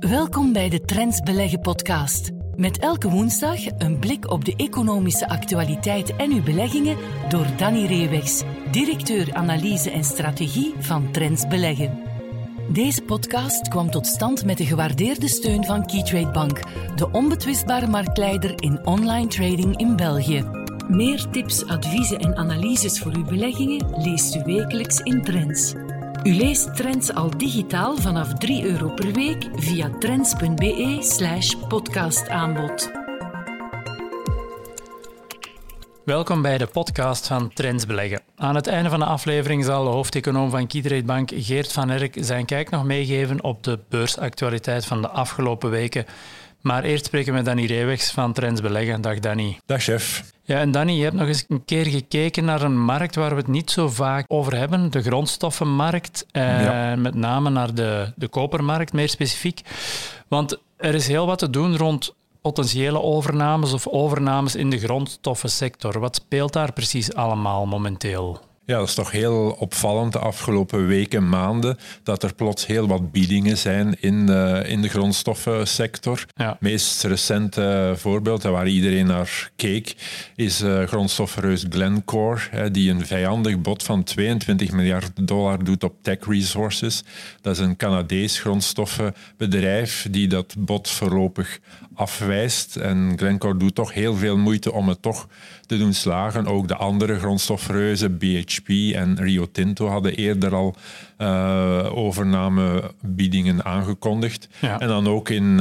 Welkom bij de Trends Beleggen podcast. Met elke woensdag een blik op de economische actualiteit en uw beleggingen door Danny Reewegs, directeur analyse en strategie van Trends Beleggen. Deze podcast kwam tot stand met de gewaardeerde steun van Keytrade Bank, de onbetwistbare marktleider in online trading in België. Meer tips, adviezen en analyses voor uw beleggingen leest u wekelijks in Trends. U leest Trends al digitaal vanaf 3 euro per week via trends.be slash podcastaanbod. Welkom bij de podcast van Trends Beleggen. Aan het einde van de aflevering zal de hoofdeconoom van Keytrade Bank Geert van Erk zijn kijk nog meegeven op de beursactualiteit van de afgelopen weken. Maar eerst spreken we met Danny Reewegs van Trends Beleggen. Dag Danny. Dag chef. Ja, en Danny, je hebt nog eens een keer gekeken naar een markt waar we het niet zo vaak over hebben, de grondstoffenmarkt. Eh, Met name naar de, de kopermarkt, meer specifiek. Want er is heel wat te doen rond potentiële overnames of overnames in de grondstoffensector. Wat speelt daar precies allemaal momenteel? Ja, dat is toch heel opvallend de afgelopen weken, maanden, dat er plots heel wat biedingen zijn in, uh, in de grondstoffensector. Ja. Het meest recente voorbeeld, waar iedereen naar keek, is uh, grondstoffenreus Glencore, hè, die een vijandig bod van 22 miljard dollar doet op Tech Resources. Dat is een Canadees grondstoffenbedrijf die dat bod voorlopig afwijst. En Glencore doet toch heel veel moeite om het toch te doen slagen. Ook de andere grondstofreuzen, BHP en Rio Tinto, hadden eerder al uh, overnamebiedingen aangekondigd. En dan ook in uh,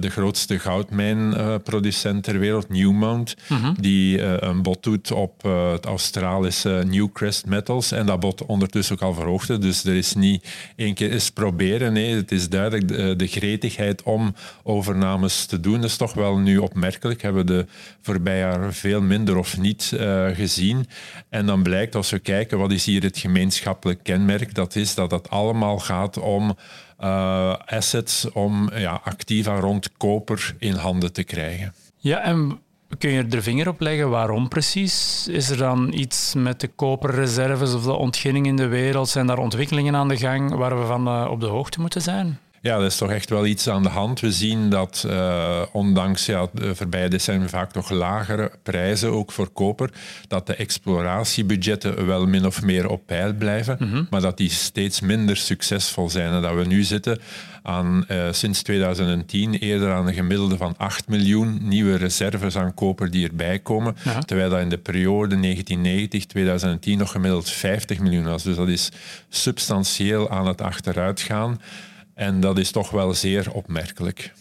de grootste goudmijnproducent ter wereld, Newmont, mm die uh, een bod doet op het Australische Newcrest Metals. En dat bod ondertussen ook al verhoogde. Dus er is niet één keer eens proberen. Nee, het is duidelijk de, de gretigheid om overnames te doen. Dat is toch wel nu opmerkelijk. Hebben we de voorbije jaren veel minder of niet gezien. En dan blijkt als we kijken wat is hier het gemeenschappelijk kenmerk, dat is dat het allemaal gaat om uh, assets, om ja, activa rond koper in handen te krijgen. Ja, en kun je er de vinger op leggen waarom precies? Is er dan iets met de koperreserves of de ontginning in de wereld? Zijn daar ontwikkelingen aan de gang waar we van uh, op de hoogte moeten zijn? Ja, er is toch echt wel iets aan de hand. We zien dat uh, ondanks ja, de voorbije decennia vaak toch lagere prijzen, ook voor koper, dat de exploratiebudgetten wel min of meer op peil blijven, mm -hmm. maar dat die steeds minder succesvol zijn. En dat we nu zitten aan, uh, sinds 2010 eerder aan een gemiddelde van 8 miljoen nieuwe reserves aan koper die erbij komen, ja. terwijl dat in de periode 1990-2010 nog gemiddeld 50 miljoen was. Dus dat is substantieel aan het achteruitgaan. En dat is toch wel zeer opmerkelijk.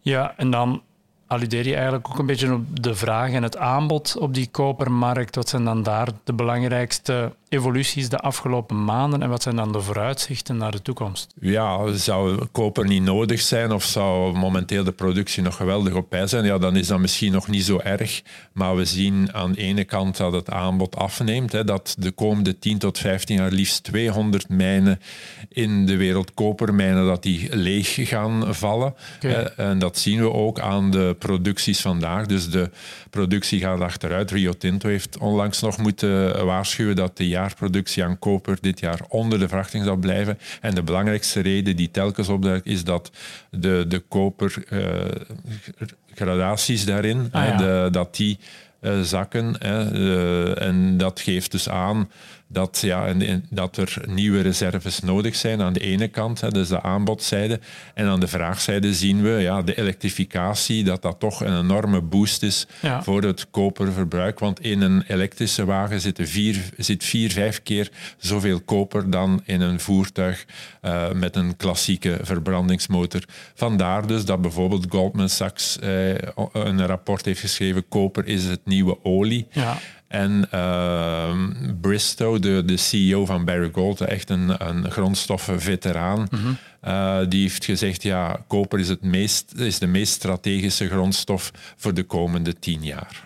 Ja, en dan alludeer je eigenlijk ook een beetje op de vraag en het aanbod op die kopermarkt. Wat zijn dan daar de belangrijkste evoluties de afgelopen maanden en wat zijn dan de vooruitzichten naar de toekomst? Ja, zou koper niet nodig zijn of zou momenteel de productie nog geweldig op pij zijn? Ja, dan is dat misschien nog niet zo erg. Maar we zien aan de ene kant dat het aanbod afneemt, hè, dat de komende 10 tot 15 jaar liefst 200 mijnen in de wereld kopermijnen dat die leeg gaan vallen. Okay. En dat zien we ook aan de producties vandaag. Dus de productie gaat achteruit. Rio Tinto heeft onlangs nog moeten waarschuwen dat de jaarproductie aan koper dit jaar onder de verwachting zal blijven. En de belangrijkste reden die telkens opduikt is dat de, de kopergradaties uh, daarin, ah, ja. de, dat die uh, zakken. Uh, en dat geeft dus aan dat, ja, en, dat er nieuwe reserves nodig zijn aan de ene kant, hè, dus de aanbodzijde. En aan de vraagzijde zien we ja, de elektrificatie, dat dat toch een enorme boost is ja. voor het koperverbruik. Want in een elektrische wagen zit vier, zit vier, vijf keer zoveel koper dan in een voertuig uh, met een klassieke verbrandingsmotor. Vandaar dus dat bijvoorbeeld Goldman Sachs uh, een rapport heeft geschreven, koper is het nieuwe olie. Ja. En uh, Bristow, de, de CEO van Barry Gold, echt een, een grondstoffenveteraan, mm -hmm. uh, die heeft gezegd, ja, koper is, het meest, is de meest strategische grondstof voor de komende tien jaar.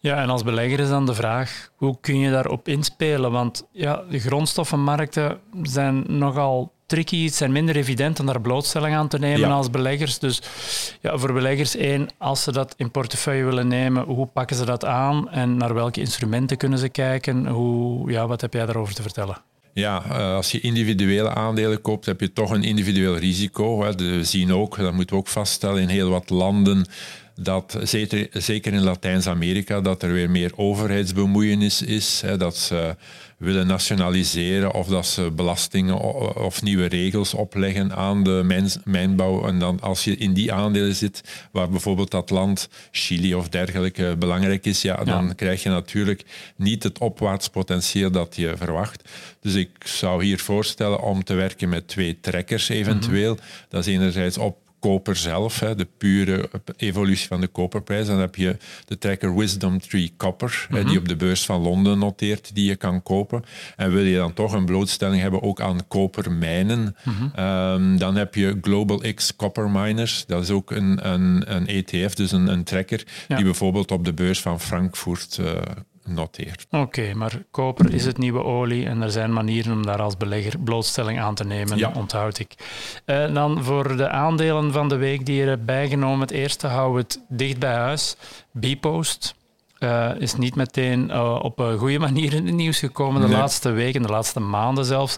Ja, en als belegger is dan de vraag, hoe kun je daarop inspelen? Want ja, de grondstoffenmarkten zijn nogal tricky. Het zijn minder evident om daar blootstelling aan te nemen ja. als beleggers. Dus ja, voor beleggers één, als ze dat in portefeuille willen nemen, hoe pakken ze dat aan en naar welke instrumenten kunnen ze kijken? Hoe, ja, wat heb jij daarover te vertellen? Ja, eh, als je individuele aandelen koopt, heb je toch een individueel risico. We zien ook, dat moeten we ook vaststellen, in heel wat landen dat zeker in Latijns-Amerika dat er weer meer overheidsbemoeienis is, hè, dat ze willen nationaliseren of dat ze belastingen of nieuwe regels opleggen aan de mijnbouw. En dan als je in die aandelen zit, waar bijvoorbeeld dat land, Chili of dergelijke, belangrijk is, ja, dan krijg je natuurlijk niet het opwaarts potentieel dat je verwacht. Dus ik zou hier voorstellen om te werken met twee trekkers eventueel. Mhm. Dat is enerzijds op koper zelf, hè, de pure evolutie van de koperprijs. Dan heb je de tracker Wisdom Tree Copper, hè, die mhm. op de beurs van Londen noteert, die je kan kopen. En wil je dan toch een blootstelling hebben ook aan kopermijnen, mm dan heb je Global X Copper Miners. Dat is ook een, een, een ETF, dus een, een tracker, die bijvoorbeeld op de beurs van Frankfurt uh, noteert. Oké, maar koper is het nieuwe olie en er zijn manieren om daar als belegger blootstelling aan te nemen, ja. onthoud ik. Uh, dan voor de aandelen van de week die je hebt bijgenomen, het eerste hou het dicht bij huis. Bpost. Uh, is niet meteen uh, op een goede manier in het nieuws gekomen de laatste weken, de laatste maanden zelfs.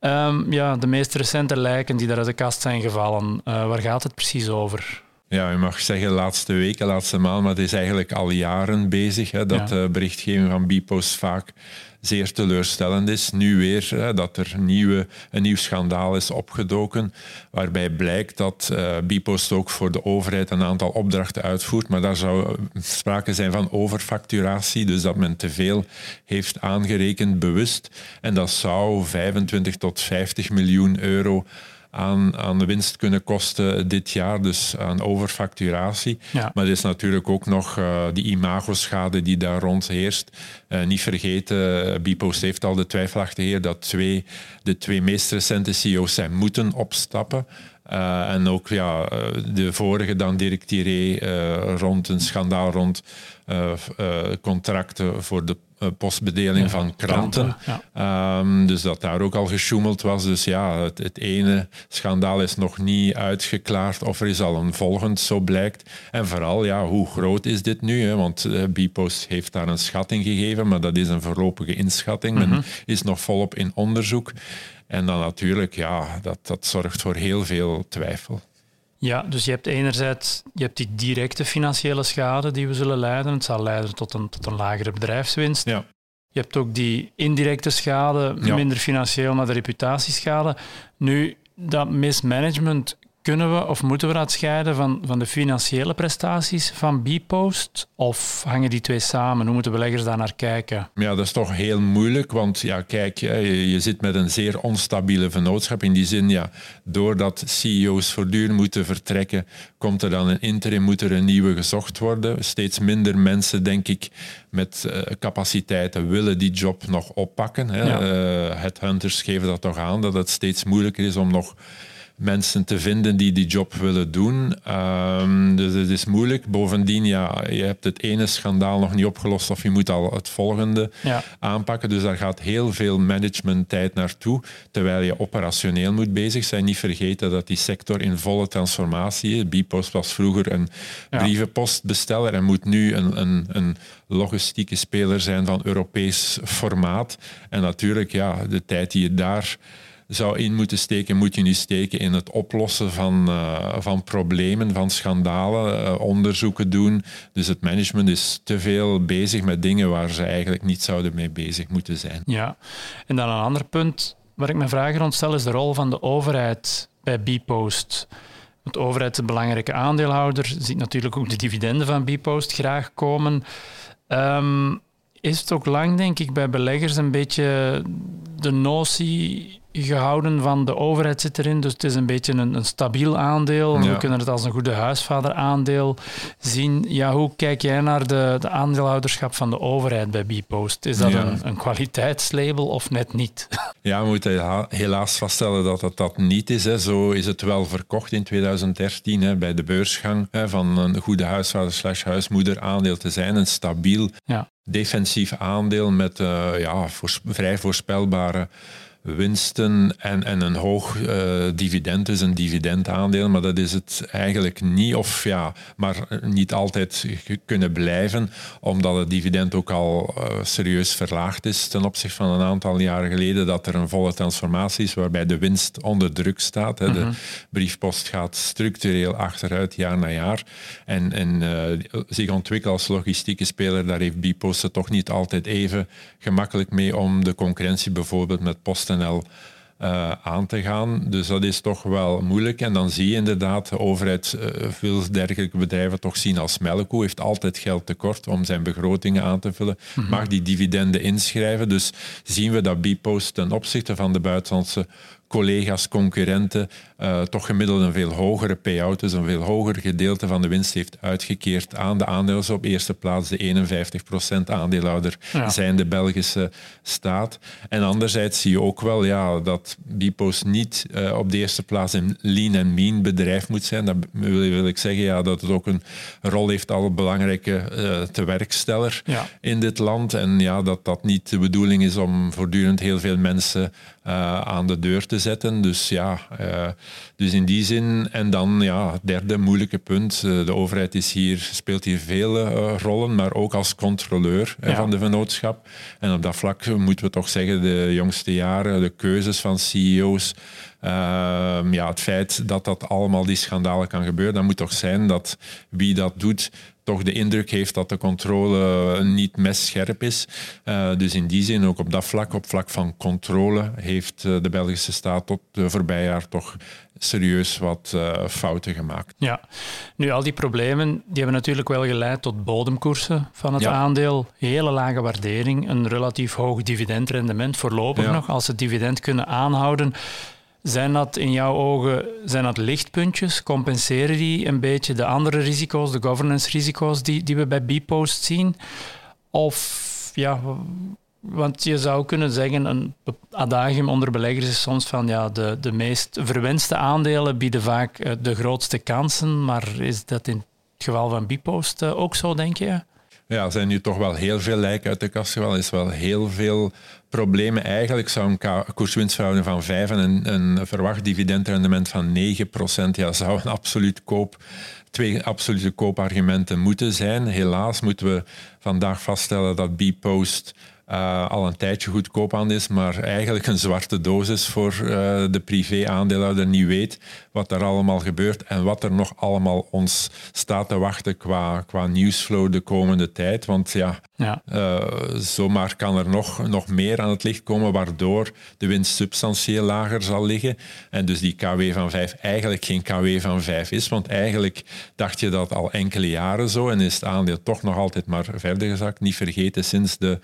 Um, ja, de meest recente lijken die daar uit de kast zijn gevallen, waar gaat het precies over? Ja, je mag zeggen laatste weken, laatste maand, maar het is eigenlijk al jaren bezig hè, dat de berichtgeving van Bipost vaak zeer teleurstellend is. Nu weer hè, dat er nieuwe, een nieuw schandaal is opgedoken, waarbij blijkt dat uh, Bipost ook voor de overheid een aantal opdrachten uitvoert, maar daar zou sprake zijn van overfacturatie, dus dat men te veel heeft aangerekend bewust. En dat zou 25 tot 50 miljoen euro aan, aan de winst kunnen kosten dit jaar, dus aan overfacturatie. Maar er is natuurlijk ook nog uh, die imagoschade die daar rond heerst. Uh, niet vergeten, Bipost heeft al de twijfelachtige dat twee, de twee meest recente CEO's zijn moeten opstappen. Uh, en ook ja, de vorige dan Dirk Tiré rond een schandaal rond contracten voor de eh, postbedeling van kranten. Ehm, dus dat daar ook al gesjoemeld was. Dus ja, het, het, ene schandaal is nog niet uitgeklaard of er is al een volgend, zo blijkt. En vooral, ja, hoe groot is dit nu? Hè? Want uh, Bpost heeft daar een schatting gegeven, maar dat is een voorlopige inschatting. Men mhm. is nog volop in onderzoek. En dan natuurlijk, ja, dat, dat zorgt voor heel veel twijfel. Ja, dus je hebt enerzijds je hebt die directe financiële schade die we zullen leiden. Het zal leiden tot een, tot een lagere bedrijfswinst. Ja. Je hebt ook die indirecte schade, minder financieel, maar de reputatieschade. Nu, dat mismanagement kunnen we of moeten we dat scheiden van, van de financiële prestaties van Bpost? Of hangen die twee samen? Hoe moeten beleggers daar naar kijken? Ja, dat is toch heel moeilijk, want ja, kijk, je, je zit met een zeer onstabiele vennootschap. In die zin, ja, doordat CEO's voortdurend moeten vertrekken, komt er dan een interim, moet er een nieuwe gezocht worden. Steeds minder mensen, denk ik, met uh, capaciteiten willen die job nog oppakken. Hè. Ja. Uh, headhunters geven dat toch aan, dat het steeds moeilijker is om nog mensen te vinden die die job willen doen. Um, dus het is moeilijk. Bovendien, ja, je hebt het ene schandaal nog niet opgelost of je moet al het volgende aanpakken. Dus daar gaat heel veel managementtijd naartoe, terwijl je operationeel moet bezig zijn. Niet vergeten dat die sector in volle transformatie is. Bipost was vroeger een brievenpostbesteller en moet nu een, een, een logistieke speler zijn van Europees formaat. En natuurlijk, ja, de tijd die je daar zou in moeten steken, moet je nu steken in het oplossen van, uh, van problemen, van schandalen, uh, onderzoeken doen. Dus het management is te veel bezig met dingen waar ze eigenlijk niet zouden mee bezig moeten zijn. Ja, en dan een ander punt waar ik me vragen rond stel, is de rol van de overheid bij Bpost. Want de overheid is een belangrijke aandeelhouder, ziet natuurlijk ook de dividenden van Bpost graag komen. Um, is het ook lang, denk ik, bij beleggers een beetje de notie gehouden van de overheid zit erin. Dus het is een beetje een, een stabiel aandeel. We kunnen het als een goede huisvader aandeel zien. Ja, hoe kijk jij naar de, de aandeelhouderschap van de overheid bij Bpost? Is dat een, een kwaliteitslabel of net niet? Ja, we moeten helaas vaststellen dat het dat niet is. Hè. Zo is het wel verkocht in 2013 hè, bij de beursgang hè, van een goede huisvader slash huismoeder aandeel te zijn. Een stabiel, defensief aandeel met uh, ja, vrij voorspelbare winsten en, en een hoog uh, dividend is een dividendaandeel, maar dat is het eigenlijk niet, of ja, maar niet altijd kunnen blijven, omdat het dividend ook al uh, serieus verlaagd is ten opzichte van een aantal jaren geleden, dat er een volle transformatie is waarbij de winst onder druk staat. Hè. De mhm. briefpost gaat structureel achteruit jaar na jaar en, en uh, zich ontwikkelt als logistieke speler, daar heeft Bipost het toch niet altijd even gemakkelijk mee om de concurrentie bijvoorbeeld met PostNL uh, aan te gaan. Dus dat is toch wel moeilijk. En dan zie je inderdaad de overheid uh, veel dergelijke bedrijven toch zien als melkkoe. Heeft altijd geld tekort om zijn begrotingen aan te vullen. Mhm. Mag die dividenden inschrijven. Dus zien we dat Bpost ten opzichte van de buitenlandse collega's, concurrenten, uh, toch gemiddeld een veel hogere payout, dus een veel hoger gedeelte van de winst heeft uitgekeerd aan de aandeelers. Op eerste plaats de 51% aandeelhouder zijn de Belgische staat. En anderzijds zie je ook wel ja, dat Bpost niet uh, op de eerste plaats een lean en mean bedrijf moet zijn. Dat wil, ik zeggen ja, dat het ook een rol heeft als belangrijke uh, tewerksteller ja. in dit land. En ja, dat dat niet de bedoeling is om voortdurend heel veel mensen aan de deur te zetten. Dus ja, uh, dus in die zin. En dan, ja, derde moeilijke punt. Uh, de overheid is hier, speelt hier vele rollen, maar ook als controleur ja. van de vennootschap. En op dat vlak moeten we toch zeggen, de jongste jaren, de keuzes van CEO's. Ehm, ja, het feit dat dat allemaal die schandalen kan gebeuren, dat moet toch zijn dat wie dat doet, toch de indruk heeft dat de controle niet messcherp is. Uh, dus in die zin, ook op dat vlak, op vlak van controle, heeft uh, de Belgische staat tot de voorbije jaar toch serieus wat uh, fouten gemaakt. Ja, nu al die problemen die hebben natuurlijk wel geleid tot bodemkoersen van het ja. aandeel, hele lage waardering, een relatief hoog dividendrendement voorlopig ja. nog. Als ze het dividend kunnen aanhouden, zijn dat in jouw ogen zijn dat lichtpuntjes? Compenseren die een beetje de andere risico's, de governance-risico's die, die we bij Bpost zien? Of ja, want je zou kunnen zeggen, een adagium onder beleggers is soms van ja, de, de meest verwenste aandelen bieden vaak eh, de grootste kansen. Maar is dat in het geval van Bpost eh, ook zo, denk je? Ja, er zijn nu toch wel heel veel lijken uit de kast gevallen. Er is wel heel veel problemen. Eigenlijk zou een koerswinstverhouding van 5 en een, een verwacht dividendrendement van 9% ja, zou een absoluut koop, twee absolute koopargumenten moeten zijn. Helaas moeten we vandaag vaststellen dat Bpost uh, al een tijdje goedkoop aan is, maar eigenlijk een zwarte dosis voor uh, de privé-aandeelhouder niet weet wat er allemaal gebeurt en wat er nog allemaal ons staat te wachten qua, qua nieuwsflow de komende tijd. Want ja, ja. Uh, zomaar kan er nog, nog meer aan het licht komen, waardoor de winst substantieel lager zal liggen. En dus die KW van 5 eigenlijk geen KW van 5 is, want eigenlijk dacht je dat al enkele jaren zo en is het aandeel toch nog altijd maar verder gezakt. Niet vergeten, sinds de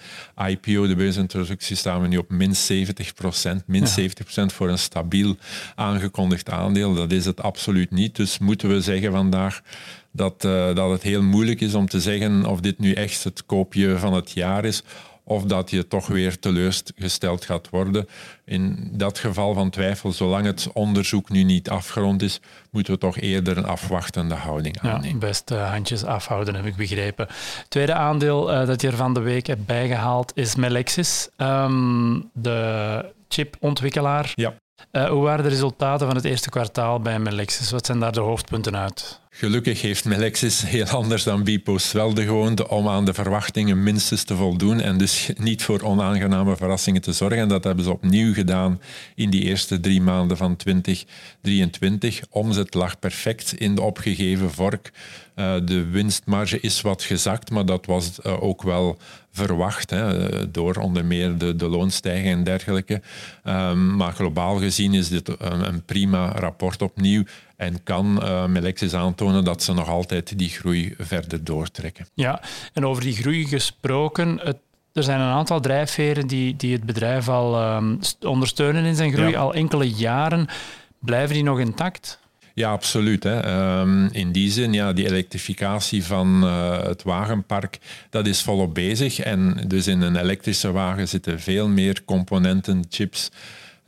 IPO, de beursintroductie, staan we nu op min 70 procent. Min ja. 70 procent voor een stabiel aangekondigd aandeel. Dat is het absoluut niet. Dus moeten we zeggen vandaag dat, uh, dat het heel moeilijk is om te zeggen of dit nu echt het koopje van het jaar is of dat je toch weer teleurgesteld gaat worden. In dat geval van twijfel, zolang het onderzoek nu niet afgerond is, moeten we toch eerder een afwachtende houding aannemen. Ja, best uh, handjes afhouden, heb ik begrepen. Tweede aandeel uh, dat je er van de week hebt bijgehaald is Melexis, um, de chipontwikkelaar. Ja. Uh, hoe waren de resultaten van het eerste kwartaal bij Melexis? Wat zijn daar de hoofdpunten uit? Gelukkig heeft Melexis heel anders dan Bpost wel de gewoonte om aan de verwachtingen minstens te voldoen en dus niet voor onaangename verrassingen te zorgen. En dat hebben ze opnieuw gedaan in die eerste drie maanden van 2023. Omzet lag perfect in de opgegeven vork. Uh, de winstmarge is wat gezakt, maar dat was uh, ook wel verwacht hè, door onder meer de, de loonstijging en dergelijke. Um, maar globaal gezien is dit een prima rapport opnieuw en kan uh, Melexis aantonen dat ze nog altijd die groei verder doortrekken. Ja, en over die groei gesproken, het, er zijn een aantal drijfveren die, die het bedrijf al um, ondersteunen in zijn groei, ja. al enkele jaren. Blijven die nog intact? Ja, absoluut. Hè. Um, in die zin, ja, die elektrificatie van uh, het wagenpark, dat is volop bezig. En dus in een elektrische wagen zitten veel meer componenten, chips,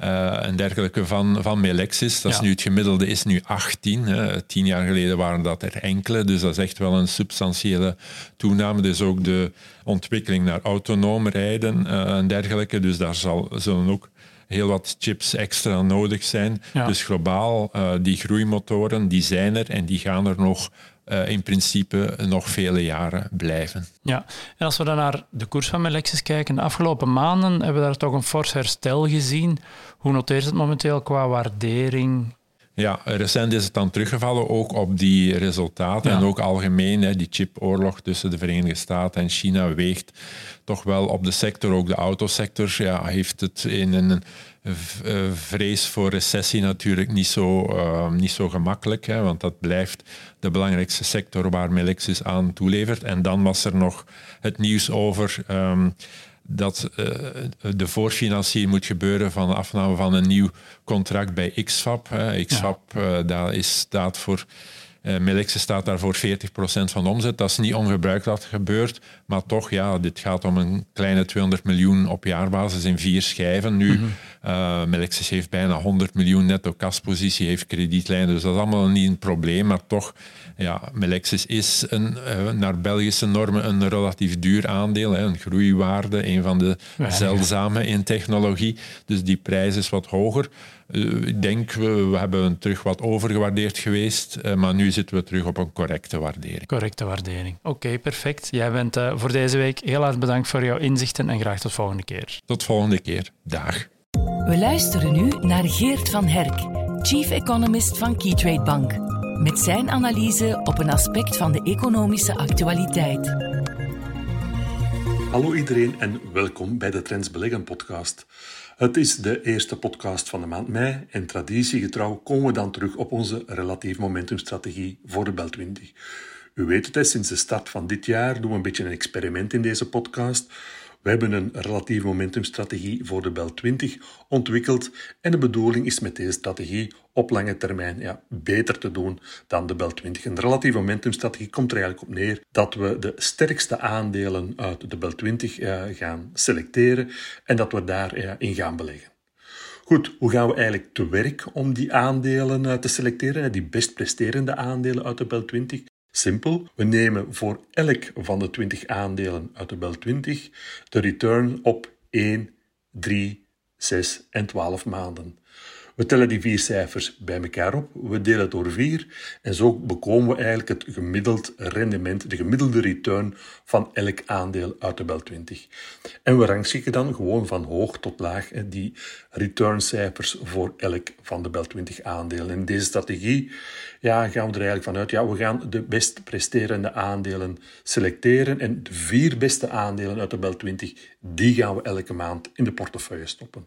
uh, en dergelijke van, van Melexis. Dat is nu het gemiddelde is nu 18. Hè. Tien jaar geleden waren dat er enkele, dus dat is echt wel een substantiële toename. Dus ook de ontwikkeling naar autonoom rijden uh, en dergelijke. Dus daar zal, zullen ook heel wat chips extra nodig zijn. Dus globaal, uh, die groeimotoren, die zijn er en die gaan er nog uh, in principe nog vele jaren blijven. Ja, en als we dan naar de koers van Melexis kijken, de afgelopen maanden hebben we daar toch een fors herstel gezien. Hoe noteert het momenteel qua waardering? Ja, recent is het dan teruggevallen ook op die resultaten en ook algemeen. Hè, die chipoorlog tussen de Verenigde Staten en China weegt toch wel op de sector, ook de autosector, ja, heeft het in een eh, vrees voor recessie natuurlijk niet zo, uh, niet zo gemakkelijk, hè, want dat blijft de belangrijkste sector waar Melexis aan toelevert. En dan was er nog het nieuws over um, dat uh, de voorfinanciering moet gebeuren van de afname van een nieuw contract bij XFAP. Hè. XFAP ja. dat is, staat voor uh, Melexis staat daar voor 40% van de omzet. Dat is niet ongebruikelijk dat gebeurt, maar toch, ja, dit gaat om een kleine 200 miljoen op jaarbasis in vier schijven. Nu, mm Melexis heeft bijna 100 miljoen netto kaspositie, heeft kredietlijnen, dus dat is allemaal niet een probleem, maar toch, ja, Melexis is een, uh, naar Belgische normen een relatief duur aandeel, hè, een groeiwaarde, een van de zeldzame in technologie, dus die prijs is wat hoger. Uh, ik denk, we, we, hebben terug wat overgewaardeerd geweest, maar nu zitten we terug op een correcte waardering. Correcte waardering. Oké, perfect. Jij bent voor deze week heel erg bedankt voor jouw inzichten en graag tot volgende keer. Tot volgende keer. Dag. We luisteren nu naar Geert van Herk, Chief Economist van Keytrade Bank, met zijn analyse op een aspect van de economische actualiteit. Hallo iedereen en welkom bij de Trends Beleggen podcast. Het is de eerste podcast van de maand mei en traditiegetrouw komen we dan terug op onze relatief momentumstrategie voor de Bel 20. U weet het, sinds de start van dit jaar doen we een beetje een experiment in deze podcast. We hebben een relatief momentumstrategie voor de Bel 20 ontwikkeld en de bedoeling is met deze strategie op lange termijn ja, beter te doen dan de Bel 20. Een relatieve momentumstrategie komt er eigenlijk op neer dat we de sterkste aandelen uit de Bel 20 uh, gaan selecteren en dat we daarin uh, gaan beleggen. Goed, hoe gaan we eigenlijk te werk om die aandelen uh, te selecteren, die best presterende aandelen uit de Bel 20? Simpel, we nemen voor elk van de 20 aandelen uit de Bel 20 de return op 1, 3, 6 en 12 maanden. We tellen die vier cijfers bij elkaar op, we delen het door vier en zo bekomen we eigenlijk het gemiddeld rendement, de gemiddelde return van elk aandeel uit de Bel 20. En we rangschikken dan gewoon van hoog tot laag die returncijfers voor elk van de Bel 20 aandelen. In deze strategie ja, gaan we er eigenlijk vanuit, ja, we gaan de best presterende aandelen selecteren en de vier beste aandelen uit de Bel 20, die gaan we elke maand in de portefeuille stoppen.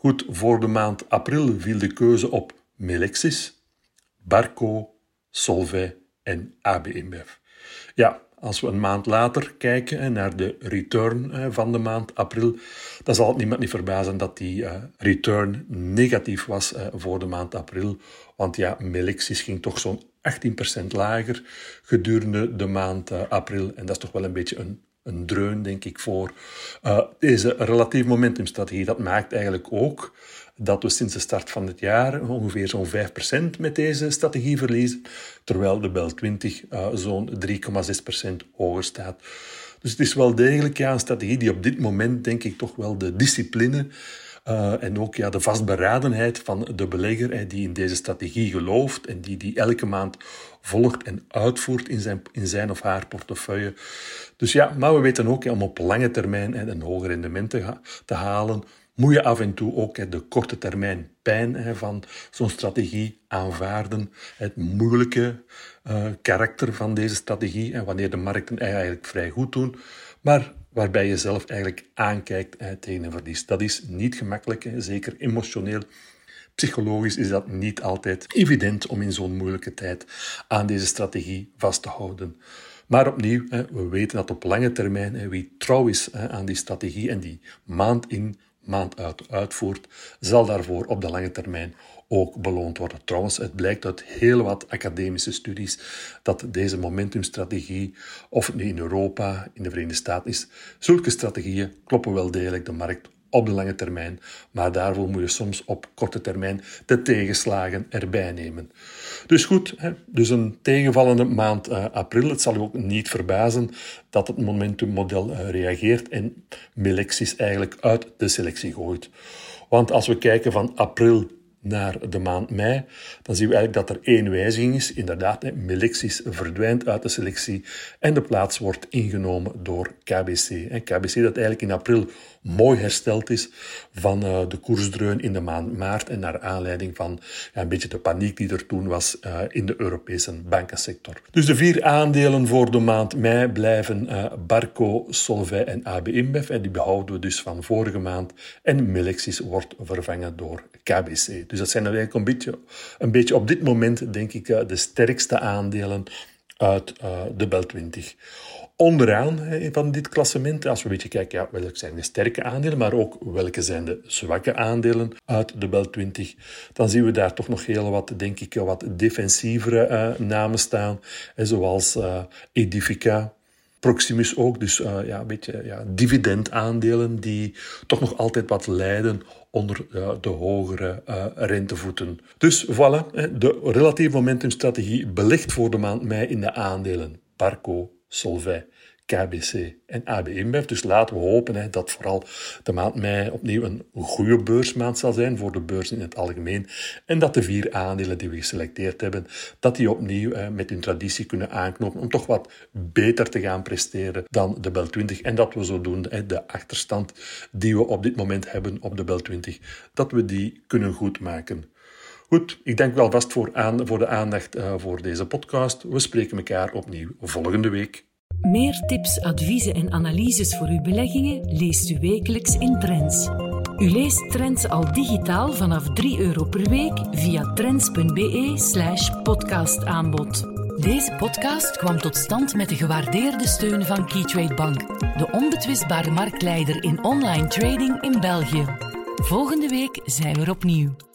Goed, voor de maand april viel de keuze op Melexis, Barco, Solvay en AB InBev. Ja, als we een maand later kijken naar de return van de maand april, dan zal het niemand niet verbazen dat die eh, return negatief was eh, voor de maand april. Want ja, Melexis ging toch zo'n 18% lager gedurende de maand eh, april. En dat is toch wel een beetje een een dreun, denk ik, voor deze relatief momentumstrategie. Dat maakt eigenlijk ook dat we sinds de start van het jaar ongeveer zo'n 5% met deze strategie verliezen, terwijl de Bel 20 uh, zo'n 3,6% hoger staat. Dus het is wel degelijk ja, een strategie die op dit moment, denk ik, toch wel de discipline uh, en ook ja, de vastberadenheid van de belegger die in deze strategie gelooft en die die elke maand volgt en uitvoert in zijn, in zijn of haar portefeuille. Dus ja, maar we weten ook om op lange termijn een hoger rendement te, halen, moet je af en toe ook de korte termijn pijn van zo'n strategie aanvaarden. Het moeilijke uh, karakter van deze strategie en wanneer de markten eigenlijk vrij goed doen. Maar waarbij je zelf eigenlijk aankijkt tegen een verlies. Dat is niet gemakkelijk, zeker emotioneel. Psychologisch is dat niet altijd evident om in zo'n moeilijke tijd aan deze strategie vast te houden. Maar opnieuw, we weten dat op lange termijn wie trouw is aan die strategie en die maand in, maand uit uitvoert, zal daarvoor op de lange termijn ook beloond worden. Trouwens, het blijkt uit heel wat academische studies dat deze momentumstrategie, of nu in Europa, in de Verenigde Staten is, zulke strategieën kloppen wel degelijk de markt op de lange termijn, maar daarvoor moet je soms op korte termijn de tegenslagen erbij nemen. Dus goed, dus een tegenvallende maand uh, april. Het zal u ook niet verbazen dat het momentummodel uh, reageert en Melexis eigenlijk uit de selectie gooit. Want als we kijken van april naar de maand mei, dan zien we eigenlijk dat er één wijziging is. Inderdaad, Melexis verdwijnt uit de selectie en de plaats wordt ingenomen door KBC. KBC dat eigenlijk in april mooi hersteld is van eh, de koersdreun in de maand maart en naar aanleiding van een beetje de paniek die er toen was eh, in de Europese bankensector. Dus de vier aandelen voor de maand mei blijven uh, Barco, Solvay en AB InBev en die behouden we dus van vorige maand en Melexis wordt vervangen door KBC. Dus dat zijn eigenlijk een beetje, een beetje op dit moment, denk ik, de sterkste aandelen uit de Bel 20 onderaan van dit klassement, als we een beetje kijken, ja, welke zijn de sterke aandelen, maar ook welke zijn de zwakke aandelen uit de Bel 20, dan zien we daar toch nog heel wat, denk ik, wat defensievere uh, namen staan, zoals uh, Edifica, Proximus ook, dus uh, ja, een beetje ja, dividendaandelen die toch nog altijd wat lijden onder uh, de hogere uh, rentevoeten. Dus voilà, de relatieve momentumstrategie belegt voor de maand mei in de aandelen Parco, Solvay, KBC en AB InBev. Dus laten we hopen hè, dat vooral de maand mei opnieuw een goede beursmaand zal zijn voor de beurs in het algemeen. En dat de vier aandelen die we geselecteerd hebben, dat die opnieuw met hun traditie kunnen aanknopen om toch wat beter te gaan presteren dan de Bel 20. En dat we zodoende de achterstand die we op dit moment hebben op de Bel 20, dat we die kunnen goedmaken. Goed, ik denk wel vast voor, aan, voor de aandacht uh, voor deze podcast. We spreken elkaar opnieuw volgende week. Meer tips, adviezen en analyses voor uw beleggingen leest u wekelijks in Trends. U leest Trends al digitaal vanaf 3 euro per week via trends.be/slash podcastaanbod. Deze podcast kwam tot stand met de gewaardeerde steun van Keytrade Bank, de onbetwistbare marktleider in online trading in België. Volgende week zijn we er opnieuw.